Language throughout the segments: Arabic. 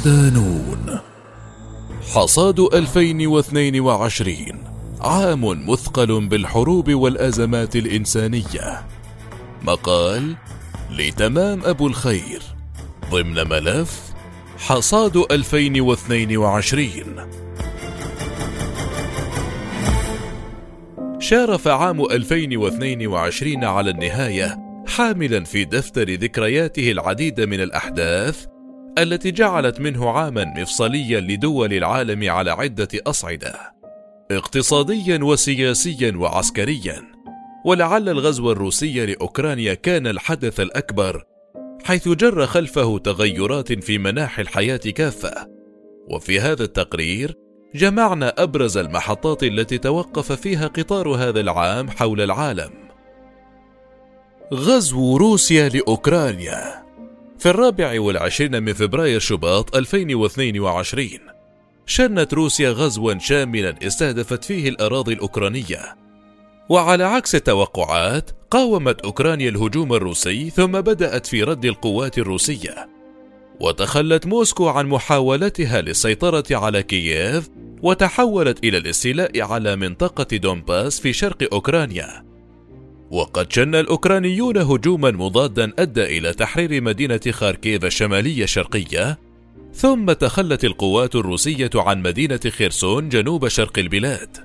صدانون حصاد 2022 عام مثقل بالحروب والأزمات الإنسانية. مقال لتمام أبو الخير ضمن ملف حصاد 2022 شارف عام 2022 على النهاية حاملا في دفتر ذكرياته العديد من الأحداث التي جعلت منه عاما مفصليا لدول العالم على عدة أصعدة اقتصاديا وسياسيا وعسكريا. ولعل الغزو الروسي لأوكرانيا كان الحدث الأكبر حيث جر خلفه تغيرات في مناحي الحياة كافة. وفي هذا التقرير جمعنا أبرز المحطات التي توقف فيها قطار هذا العام حول العالم. غزو روسيا لأوكرانيا. في الرابع والعشرين من فبراير شباط 2022 شنت روسيا غزوا شاملا استهدفت فيه الأراضي الأوكرانية. وعلى عكس التوقعات قاومت أوكرانيا الهجوم الروسي ثم بدأت في رد القوات الروسية. وتخلت موسكو عن محاولتها للسيطرة على كييف وتحولت إلى الاستيلاء على منطقة دونباس في شرق أوكرانيا. وقد شن الأوكرانيون هجوما مضادا أدى إلى تحرير مدينة خاركيف الشمالية الشرقية ثم تخلت القوات الروسية عن مدينة خيرسون جنوب شرق البلاد.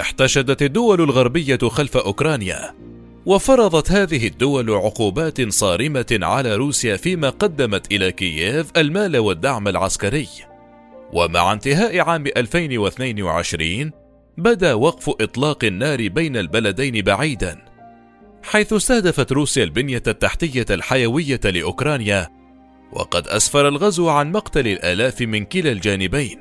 احتشدت الدول الغربية خلف أوكرانيا وفرضت هذه الدول عقوبات صارمة على روسيا فيما قدمت إلى كييف المال والدعم العسكري. ومع انتهاء عام 2022 بدأ وقف إطلاق النار بين البلدين بعيدا. حيث استهدفت روسيا البنية التحتية الحيوية لأوكرانيا وقد اسفر الغزو عن مقتل الآلاف من كلا الجانبين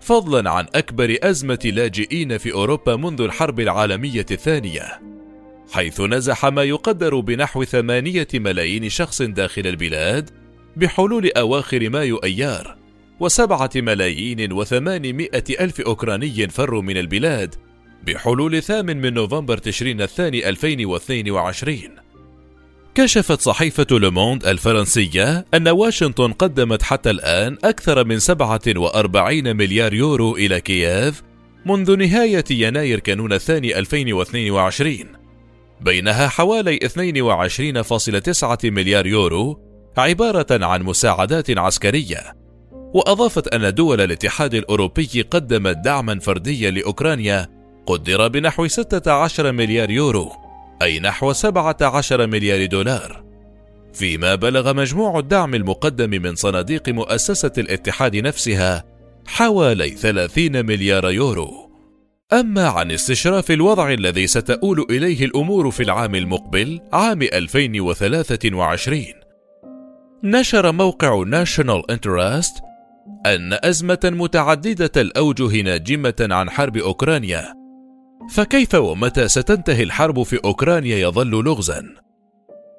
فضلا عن أكبر أزمة لاجئين في أوروبا منذ الحرب العالمية الثانية حيث نزح ما يقدر بنحو ثمانية ملايين شخص داخل البلاد بحلول أواخر مايو أيار وسبعة ملايين وثمانمائة ألف أوكراني فروا من البلاد بحلول ثامن من نوفمبر تشرين الثاني 2022 كشفت صحيفة لوموند الفرنسية أن واشنطن قدمت حتى الآن أكثر من 47 مليار يورو إلى كييف منذ نهاية يناير كانون الثاني 2022 بينها حوالي 22.9 مليار يورو عبارة عن مساعدات عسكرية. وأضافت أن دول الاتحاد الأوروبي قدمت دعما فرديا لأوكرانيا قدر بنحو 16 مليار يورو أي نحو 17 مليار دولار. فيما بلغ مجموع الدعم المقدم من صناديق مؤسسة الاتحاد نفسها حوالي 30 مليار يورو. أما عن استشراف الوضع الذي ستؤول إليه الأمور في العام المقبل عام 2023 نشر موقع ناشونال انترست أن أزمة متعددة الأوجه ناجمة عن حرب أوكرانيا فكيف ومتى ستنتهي الحرب في أوكرانيا يظل لغزا؟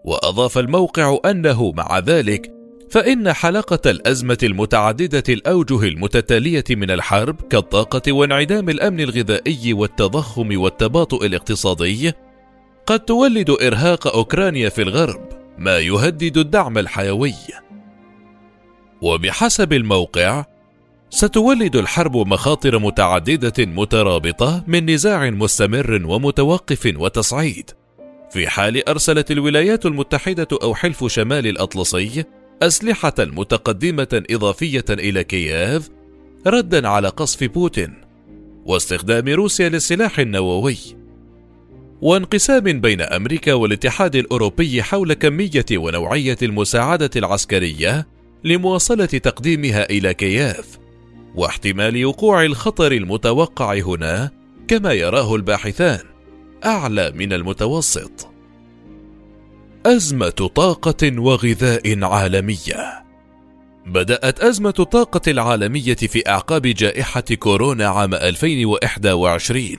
وأضاف الموقع أنه مع ذلك فإن حلقة الأزمة المتعددة الأوجه المتتالية من الحرب كالطاقة وانعدام الأمن الغذائي والتضخم والتباطؤ الاقتصادي قد تولد إرهاق أوكرانيا في الغرب ما يهدد الدعم الحيوي. وبحسب الموقع ستولد الحرب مخاطر متعددة مترابطة من نزاع مستمر ومتوقف وتصعيد. في حال أرسلت الولايات المتحدة أو حلف شمال الأطلسي أسلحة متقدمة إضافية إلى كييف ردا على قصف بوتين واستخدام روسيا للسلاح النووي. وانقسام بين أمريكا والاتحاد الأوروبي حول كمية ونوعية المساعدة العسكرية لمواصلة تقديمها إلى كييف. واحتمال وقوع الخطر المتوقع هنا كما يراه الباحثان أعلى من المتوسط. أزمة طاقة وغذاء عالمية. بدأت أزمة الطاقة العالمية في أعقاب جائحة كورونا عام 2021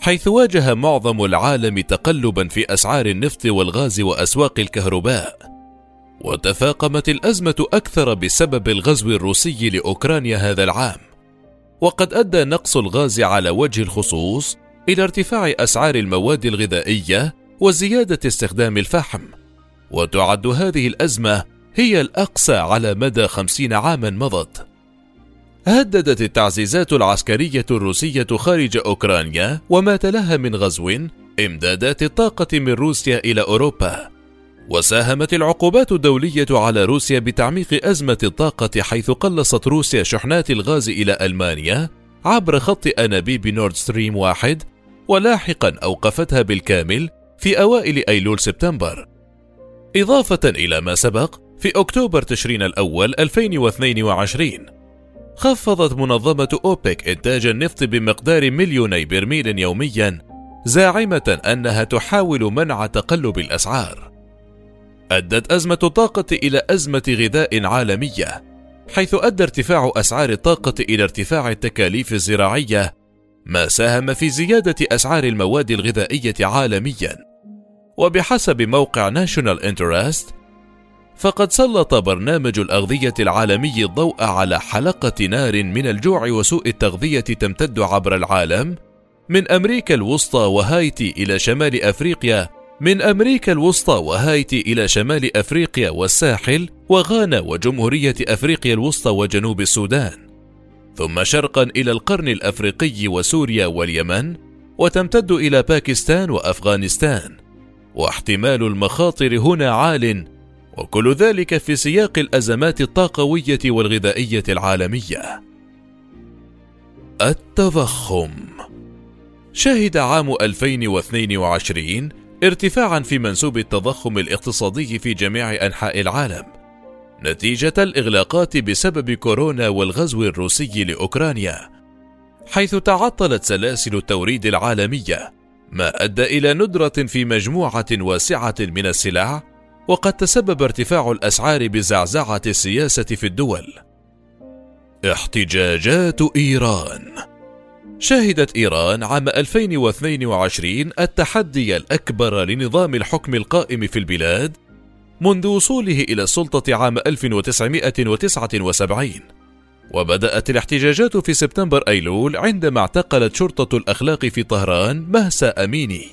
حيث واجه معظم العالم تقلبا في أسعار النفط والغاز وأسواق الكهرباء. وتفاقمت الأزمة أكثر بسبب الغزو الروسي لأوكرانيا هذا العام. وقد أدى نقص الغاز على وجه الخصوص إلى ارتفاع أسعار المواد الغذائية وزيادة استخدام الفحم. وتعد هذه الأزمة هي الأقصى على مدى خمسين عاما مضت. هددت التعزيزات العسكرية الروسية خارج أوكرانيا وما تلها من غزو إمدادات الطاقة من روسيا إلى أوروبا. وساهمت العقوبات الدولية على روسيا بتعميق أزمة الطاقة حيث قلصت روسيا شحنات الغاز إلى ألمانيا عبر خط أنابيب نورد ستريم واحد ولاحقا أوقفتها بالكامل في أوائل أيلول سبتمبر. إضافة إلى ما سبق في أكتوبر تشرين الأول 2022 خفضت منظمة أوبك إنتاج النفط بمقدار مليوني برميل يوميا زاعمة أنها تحاول منع تقلب الأسعار. أدت أزمة الطاقة إلى أزمة غذاء عالمية حيث أدى ارتفاع أسعار الطاقة إلى ارتفاع التكاليف الزراعية ما ساهم في زيادة أسعار المواد الغذائية عالميا. وبحسب موقع ناشونال انترست فقد سلط برنامج الأغذية العالمي الضوء على حلقة نار من الجوع وسوء التغذية تمتد عبر العالم من أمريكا الوسطى وهايتي إلى شمال أفريقيا من أمريكا الوسطى وهايتي إلى شمال أفريقيا والساحل وغانا وجمهورية أفريقيا الوسطى وجنوب السودان. ثم شرقا إلى القرن الأفريقي وسوريا واليمن وتمتد إلى باكستان وأفغانستان. واحتمال المخاطر هنا عال وكل ذلك في سياق الأزمات الطاقوية والغذائية العالمية. التضخم. شهد عام 2022 ارتفاعا في منسوب التضخم الاقتصادي في جميع أنحاء العالم نتيجة الإغلاقات بسبب كورونا والغزو الروسي لأوكرانيا حيث تعطلت سلاسل التوريد العالمية ما أدى إلى ندرة في مجموعة واسعة من السلع وقد تسبب ارتفاع الأسعار بزعزعة السياسة في الدول. احتجاجات إيران شهدت إيران عام 2022 التحدي الأكبر لنظام الحكم القائم في البلاد منذ وصوله إلى السلطة عام 1979 وبدأت الاحتجاجات في سبتمبر أيلول عندما اعتقلت شرطة الأخلاق في طهران مهسا أميني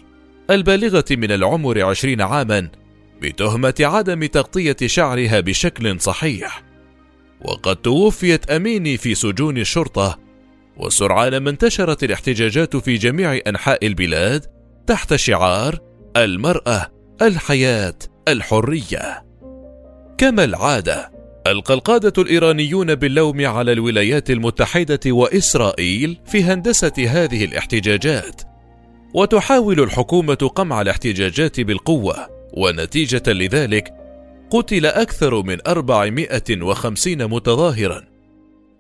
البالغة من العمر عشرين عاما بتهمة عدم تغطية شعرها بشكل صحيح. وقد توفيت أميني في سجون الشرطة وسرعان ما انتشرت الاحتجاجات في جميع أنحاء البلاد تحت شعار المرأة الحياة الحرية. كما العادة ألقى القادة الإيرانيون باللوم على الولايات المتحدة وإسرائيل في هندسة هذه الاحتجاجات. وتحاول الحكومة قمع الاحتجاجات بالقوة ونتيجة لذلك قتل أكثر من 450 متظاهرا.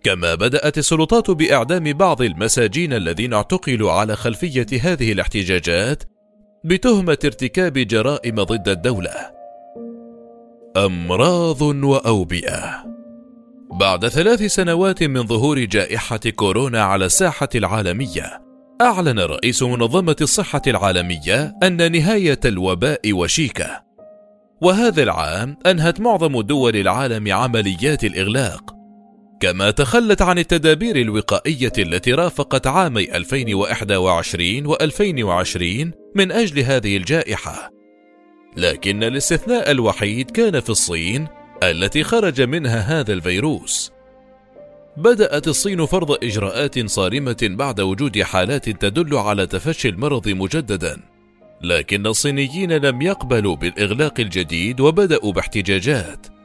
كما بدأت السلطات بإعدام بعض المساجين الذين اعتقلوا على خلفية هذه الاحتجاجات بتهمة ارتكاب جرائم ضد الدولة. أمراض وأوبئة بعد ثلاث سنوات من ظهور جائحة كورونا على الساحة العالمية، أعلن رئيس منظمة الصحة العالمية أن نهاية الوباء وشيكة. وهذا العام أنهت معظم دول العالم عمليات الإغلاق، كما تخلت عن التدابير الوقائية التي رافقت عامي 2021 و2020 من أجل هذه الجائحة. لكن الاستثناء الوحيد كان في الصين التي خرج منها هذا الفيروس. بدأت الصين فرض إجراءات صارمة بعد وجود حالات تدل على تفشي المرض مجددا. لكن الصينيين لم يقبلوا بالإغلاق الجديد وبدأوا باحتجاجات.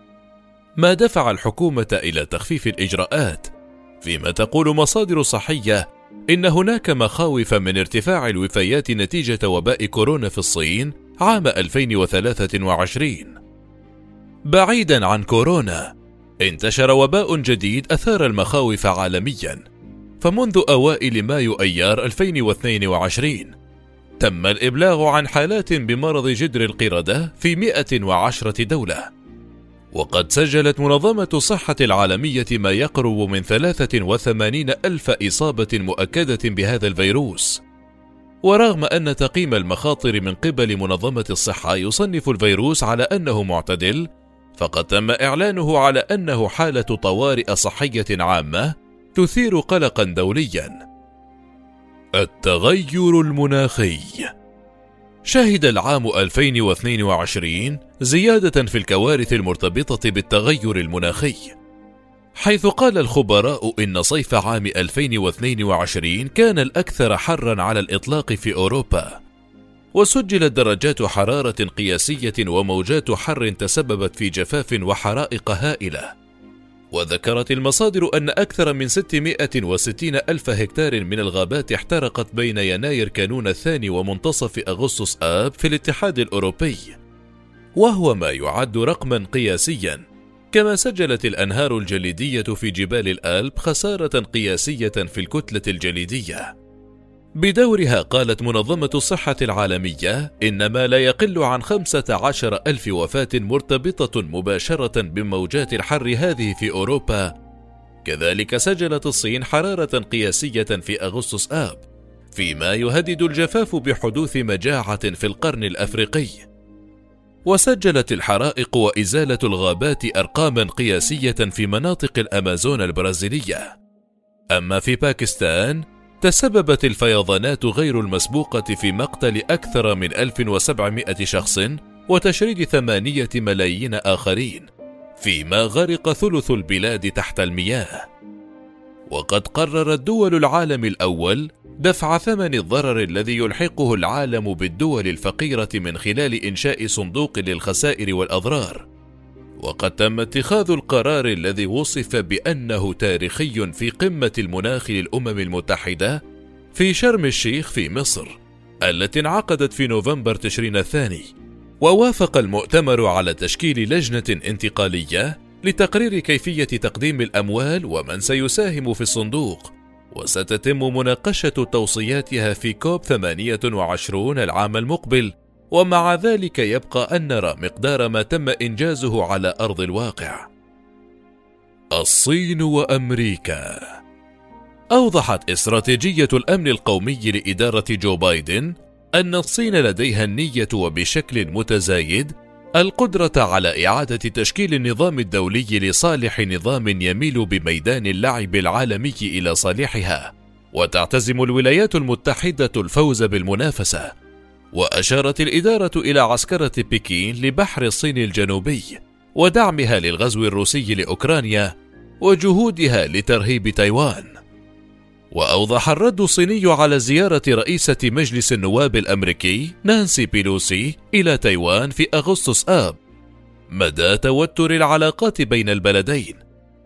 ما دفع الحكومة إلى تخفيف الإجراءات، فيما تقول مصادر صحية إن هناك مخاوف من ارتفاع الوفيات نتيجة وباء كورونا في الصين عام 2023. بعيدا عن كورونا، انتشر وباء جديد أثار المخاوف عالميا، فمنذ أوائل مايو أيار 2022 تم الإبلاغ عن حالات بمرض جدر القردة في 110 دولة. وقد سجلت منظمة الصحة العالمية ما يقرب من 83 ألف إصابة مؤكدة بهذا الفيروس. ورغم أن تقييم المخاطر من قبل منظمة الصحة يصنف الفيروس على أنه معتدل فقد تم إعلانه على أنه حالة طوارئ صحية عامة تثير قلقا دوليا. التغير المناخي شهد العام 2022 زيادة في الكوارث المرتبطة بالتغير المناخي. حيث قال الخبراء إن صيف عام 2022 كان الأكثر حرا على الإطلاق في أوروبا. وسجلت درجات حرارة قياسية وموجات حر تسببت في جفاف وحرائق هائلة. وذكرت المصادر أن أكثر من 660 ألف هكتار من الغابات احترقت بين يناير كانون الثاني ومنتصف أغسطس آب في الاتحاد الأوروبي. وهو ما يعد رقما قياسيا. كما سجلت الأنهار الجليدية في جبال الألب خسارة قياسية في الكتلة الجليدية. بدورها قالت منظمة الصحة العالمية إن ما لا يقل عن 15 ألف وفاة مرتبطة مباشرة بموجات الحر هذه في أوروبا. كذلك سجلت الصين حرارة قياسية في أغسطس آب فيما يهدد الجفاف بحدوث مجاعة في القرن الأفريقي. وسجلت الحرائق وإزالة الغابات أرقاما قياسية في مناطق الأمازون البرازيلية. أما في باكستان تسببت الفيضانات غير المسبوقة في مقتل أكثر من 1700 شخص وتشريد ثمانية ملايين آخرين فيما غرق ثلث البلاد تحت المياه. وقد قررت دول العالم الأول دفع ثمن الضرر الذي يلحقه العالم بالدول الفقيرة من خلال إنشاء صندوق للخسائر والأضرار. وقد تم اتخاذ القرار الذي وصف بأنه تاريخي في قمة المناخ للأمم المتحدة في شرم الشيخ في مصر التي انعقدت في نوفمبر تشرين الثاني. ووافق المؤتمر على تشكيل لجنة انتقالية لتقرير كيفية تقديم الأموال ومن سيساهم في الصندوق. وستتم مناقشة توصياتها في كوب 28 العام المقبل ومع ذلك يبقى أن نرى مقدار ما تم إنجازه على أرض الواقع. الصين وأمريكا أوضحت استراتيجية الأمن القومي لإدارة جو بايدن أن الصين لديها النية وبشكل متزايد القدرة على إعادة تشكيل النظام الدولي لصالح نظام يميل بميدان اللعب العالمي إلى صالحها، وتعتزم الولايات المتحدة الفوز بالمنافسة، وأشارت الإدارة إلى عسكرة بكين لبحر الصين الجنوبي ودعمها للغزو الروسي لأوكرانيا وجهودها لترهيب تايوان. وأوضح الرد الصيني على زيارة رئيسة مجلس النواب الأمريكي نانسي بيلوسي إلى تايوان في أغسطس آب مدى توتر العلاقات بين البلدين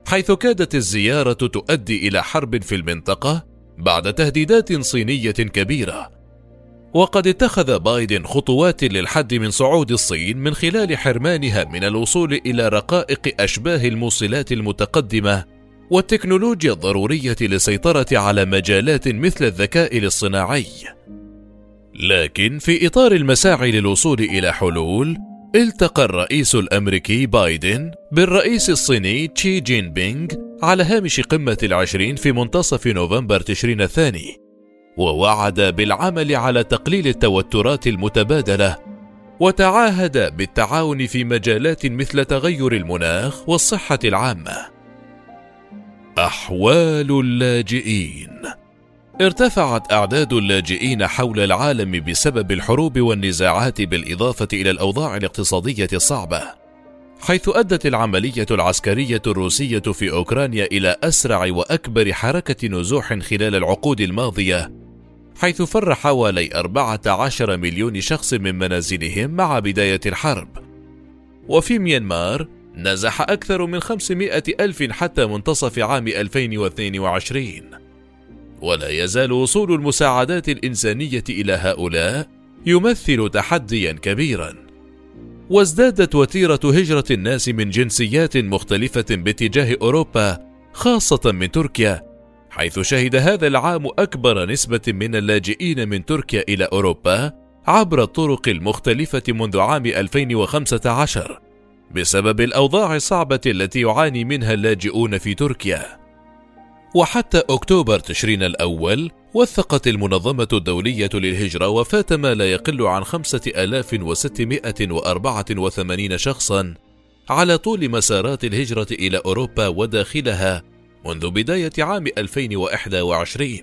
حيث كادت الزيارة تؤدي إلى حرب في المنطقة بعد تهديدات صينية كبيرة وقد اتخذ بايدن خطوات للحد من صعود الصين من خلال حرمانها من الوصول إلى رقائق أشباه الموصلات المتقدمة والتكنولوجيا الضرورية للسيطرة على مجالات مثل الذكاء الاصطناعي. لكن في إطار المساعي للوصول إلى حلول التقى الرئيس الأمريكي بايدن بالرئيس الصيني تشي جين بينغ على هامش قمة العشرين في منتصف نوفمبر تشرين الثاني. ووعد بالعمل على تقليل التوترات المتبادلة وتعاهد بالتعاون في مجالات مثل تغير المناخ والصحة العامة. أحوال اللاجئين. ارتفعت أعداد اللاجئين حول العالم بسبب الحروب والنزاعات بالإضافة إلى الأوضاع الاقتصادية الصعبة حيث أدت العملية العسكرية الروسية في أوكرانيا إلى أسرع وأكبر حركة نزوح خلال العقود الماضية حيث فر حوالي 14 مليون شخص من منازلهم مع بداية الحرب. وفي ميانمار نزح أكثر من 500 ألف حتى منتصف عام 2022 ولا يزال وصول المساعدات الإنسانية إلى هؤلاء يمثل تحديا كبيرا. وازدادت وتيرة هجرة الناس من جنسيات مختلفة باتجاه أوروبا خاصة من تركيا حيث شهد هذا العام أكبر نسبة من اللاجئين من تركيا إلى أوروبا عبر الطرق المختلفة منذ عام 2015 بسبب الأوضاع الصعبة التي يعاني منها اللاجئون في تركيا. وحتى أكتوبر تشرين الأول وثقت المنظمة الدولية للهجرة وفاة ما لا يقل عن 5684 شخصا على طول مسارات الهجرة إلى أوروبا وداخلها منذ بداية عام 2021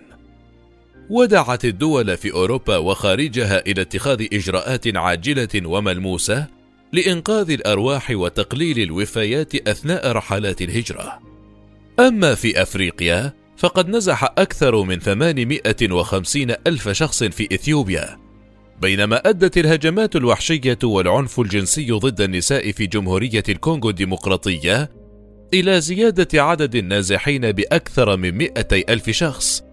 ودعت الدول في أوروبا وخارجها إلى اتخاذ إجراءات عاجلة وملموسة لإنقاذ الأرواح وتقليل الوفيات أثناء رحلات الهجرة. أما في أفريقيا فقد نزح أكثر من 850 ألف شخص في إثيوبيا بينما أدت الهجمات الوحشية والعنف الجنسي ضد النساء في جمهورية الكونغو الديمقراطية إلى زيادة عدد النازحين بأكثر من 200 ألف شخص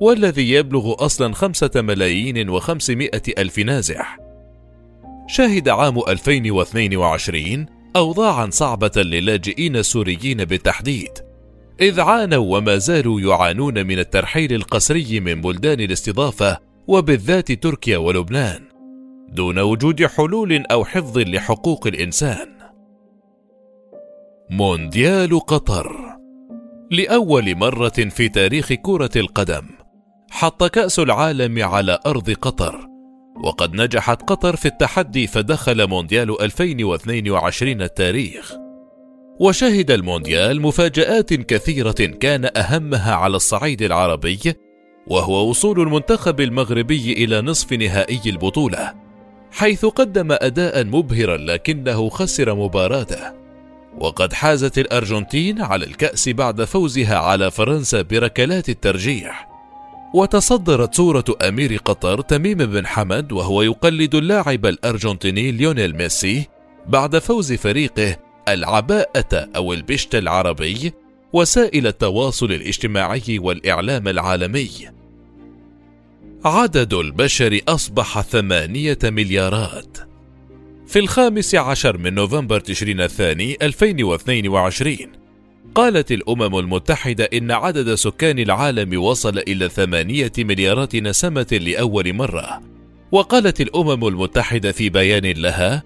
والذي يبلغ أصلا خمسة ملايين وخمسمائة ألف نازح. شهد عام 2022 أوضاعا صعبة للاجئين السوريين بالتحديد إذ عانوا وما زالوا يعانون من الترحيل القسري من بلدان الاستضافة وبالذات تركيا ولبنان دون وجود حلول أو حفظ لحقوق الإنسان. مونديال قطر. لأول مرة في تاريخ كرة القدم حط كأس العالم على أرض قطر وقد نجحت قطر في التحدي فدخل مونديال 2022 التاريخ. وشهد المونديال مفاجآت كثيرة كان أهمها على الصعيد العربي وهو وصول المنتخب المغربي إلى نصف نهائي البطولة حيث قدم أداء مبهرا لكنه خسر مباراته. وقد حازت الأرجنتين على الكأس بعد فوزها على فرنسا بركلات الترجيح وتصدرت صورة أمير قطر تميم بن حمد وهو يقلد اللاعب الأرجنتيني ليونيل ميسي بعد فوز فريقه العباءة أو البشت العربي وسائل التواصل الاجتماعي والإعلام العالمي. عدد البشر أصبح ثمانية مليارات. في الخامس عشر من نوفمبر تشرين الثاني 2022 قالت الأمم المتحدة إن عدد سكان العالم وصل إلى ثمانية مليارات نسمة لأول مرة. وقالت الأمم المتحدة في بيان لها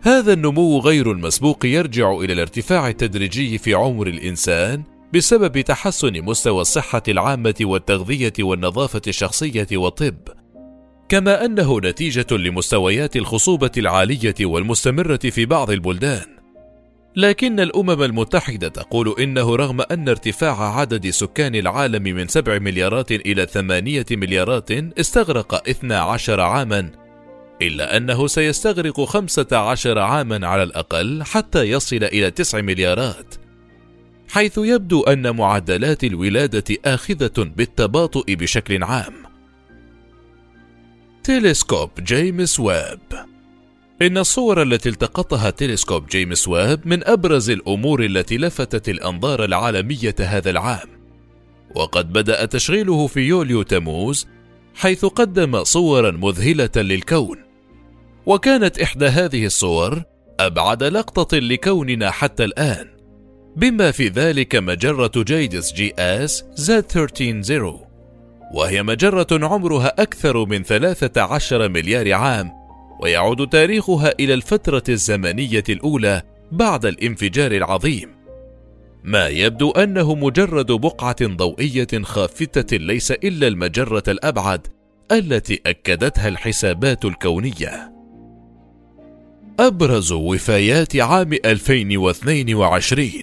هذا النمو غير المسبوق يرجع إلى الارتفاع التدريجي في عمر الإنسان بسبب تحسن مستوى الصحة العامة والتغذية والنظافة الشخصية والطب. كما أنه نتيجة لمستويات الخصوبة العالية والمستمرة في بعض البلدان. لكن الأمم المتحدة تقول إنه رغم أن ارتفاع عدد سكان العالم من سبع مليارات إلى ثمانية مليارات استغرق 12 عاما إلا أنه سيستغرق 15 عاما على الأقل حتى يصل إلى 9 مليارات. حيث يبدو أن معدلات الولادة آخذة بالتباطؤ بشكل عام. تيلسكوب جيمس ويب. إن الصور التي التقطها تلسكوب جيمس ويب من أبرز الأمور التي لفتت الأنظار العالمية هذا العام. وقد بدأ تشغيله في يوليو تموز حيث قدم صورا مذهلة للكون. وكانت إحدى هذه الصور أبعد لقطة لكوننا حتى الآن بما في ذلك مجرة JADES GS Z 13 وهي مجرة عمرها أكثر من 13 مليار عام ويعود تاريخها إلى الفترة الزمنية الأولى بعد الانفجار العظيم. ما يبدو أنه مجرد بقعة ضوئية خافتة ليس إلا المجرة الأبعد التي أكدتها الحسابات الكونية. أبرز وفيات عام 2022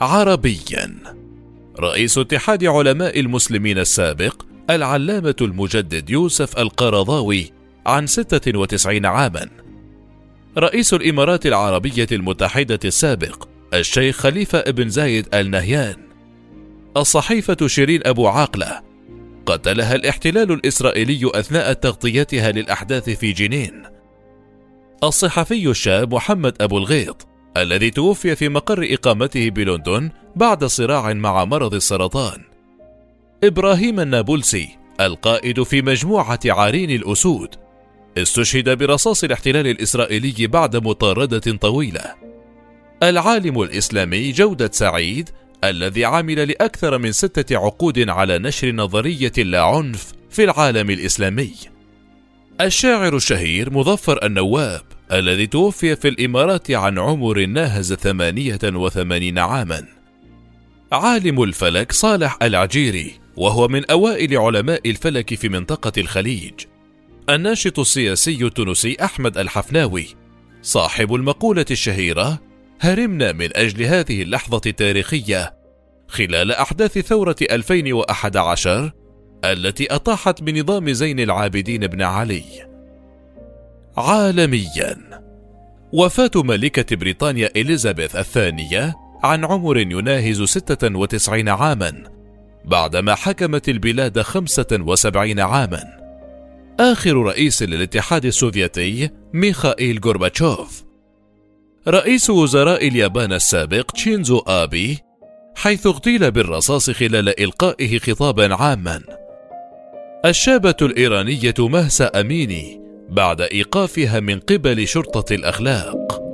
عربيا. رئيس اتحاد علماء المسلمين السابق العلامة المجدد يوسف القرضاوي عن 96 عاما. رئيس الإمارات العربية المتحدة السابق الشيخ خليفة ابن زايد آل نهيان الصحيفة شيرين أبو عاقلة قتلها الاحتلال الإسرائيلي أثناء تغطيتها للأحداث في جنين. الصحفي الشاب محمد أبو الغيط الذي توفي في مقر إقامته بلندن بعد صراع مع مرض السرطان. إبراهيم النابلسي القائد في مجموعة عارين الأسود استشهد برصاص الاحتلال الإسرائيلي بعد مطاردة طويلة. العالم الإسلامي جودة سعيد الذي عمل لأكثر من ستة عقود على نشر نظرية اللاعنف في العالم الإسلامي. الشاعر الشهير مظفر النواب الذي توفي في الإمارات عن عمر ناهز ثمانية وثمانين عاما. عالم الفلك صالح العجيري وهو من أوائل علماء الفلك في منطقة الخليج. الناشط السياسي التونسي أحمد الحفناوي صاحب المقولة الشهيرة هرمنا من أجل هذه اللحظة التاريخية خلال أحداث ثورة 2011 التي أطاحت بنظام زين العابدين بن علي. عالميا وفاة ملكة بريطانيا إليزابيث الثانية عن عمر يناهز 96 عاما بعدما حكمت البلاد 75 عاما. آخر رئيس للاتحاد السوفيتي ميخائيل غورباتشوف. رئيس وزراء اليابان السابق تشينزو آبي حيث اغتيل بالرصاص خلال إلقائه خطابا عاما. الشابة الإيرانية مهسا أميني بعد إيقافها من قبل شرطة الأخلاق.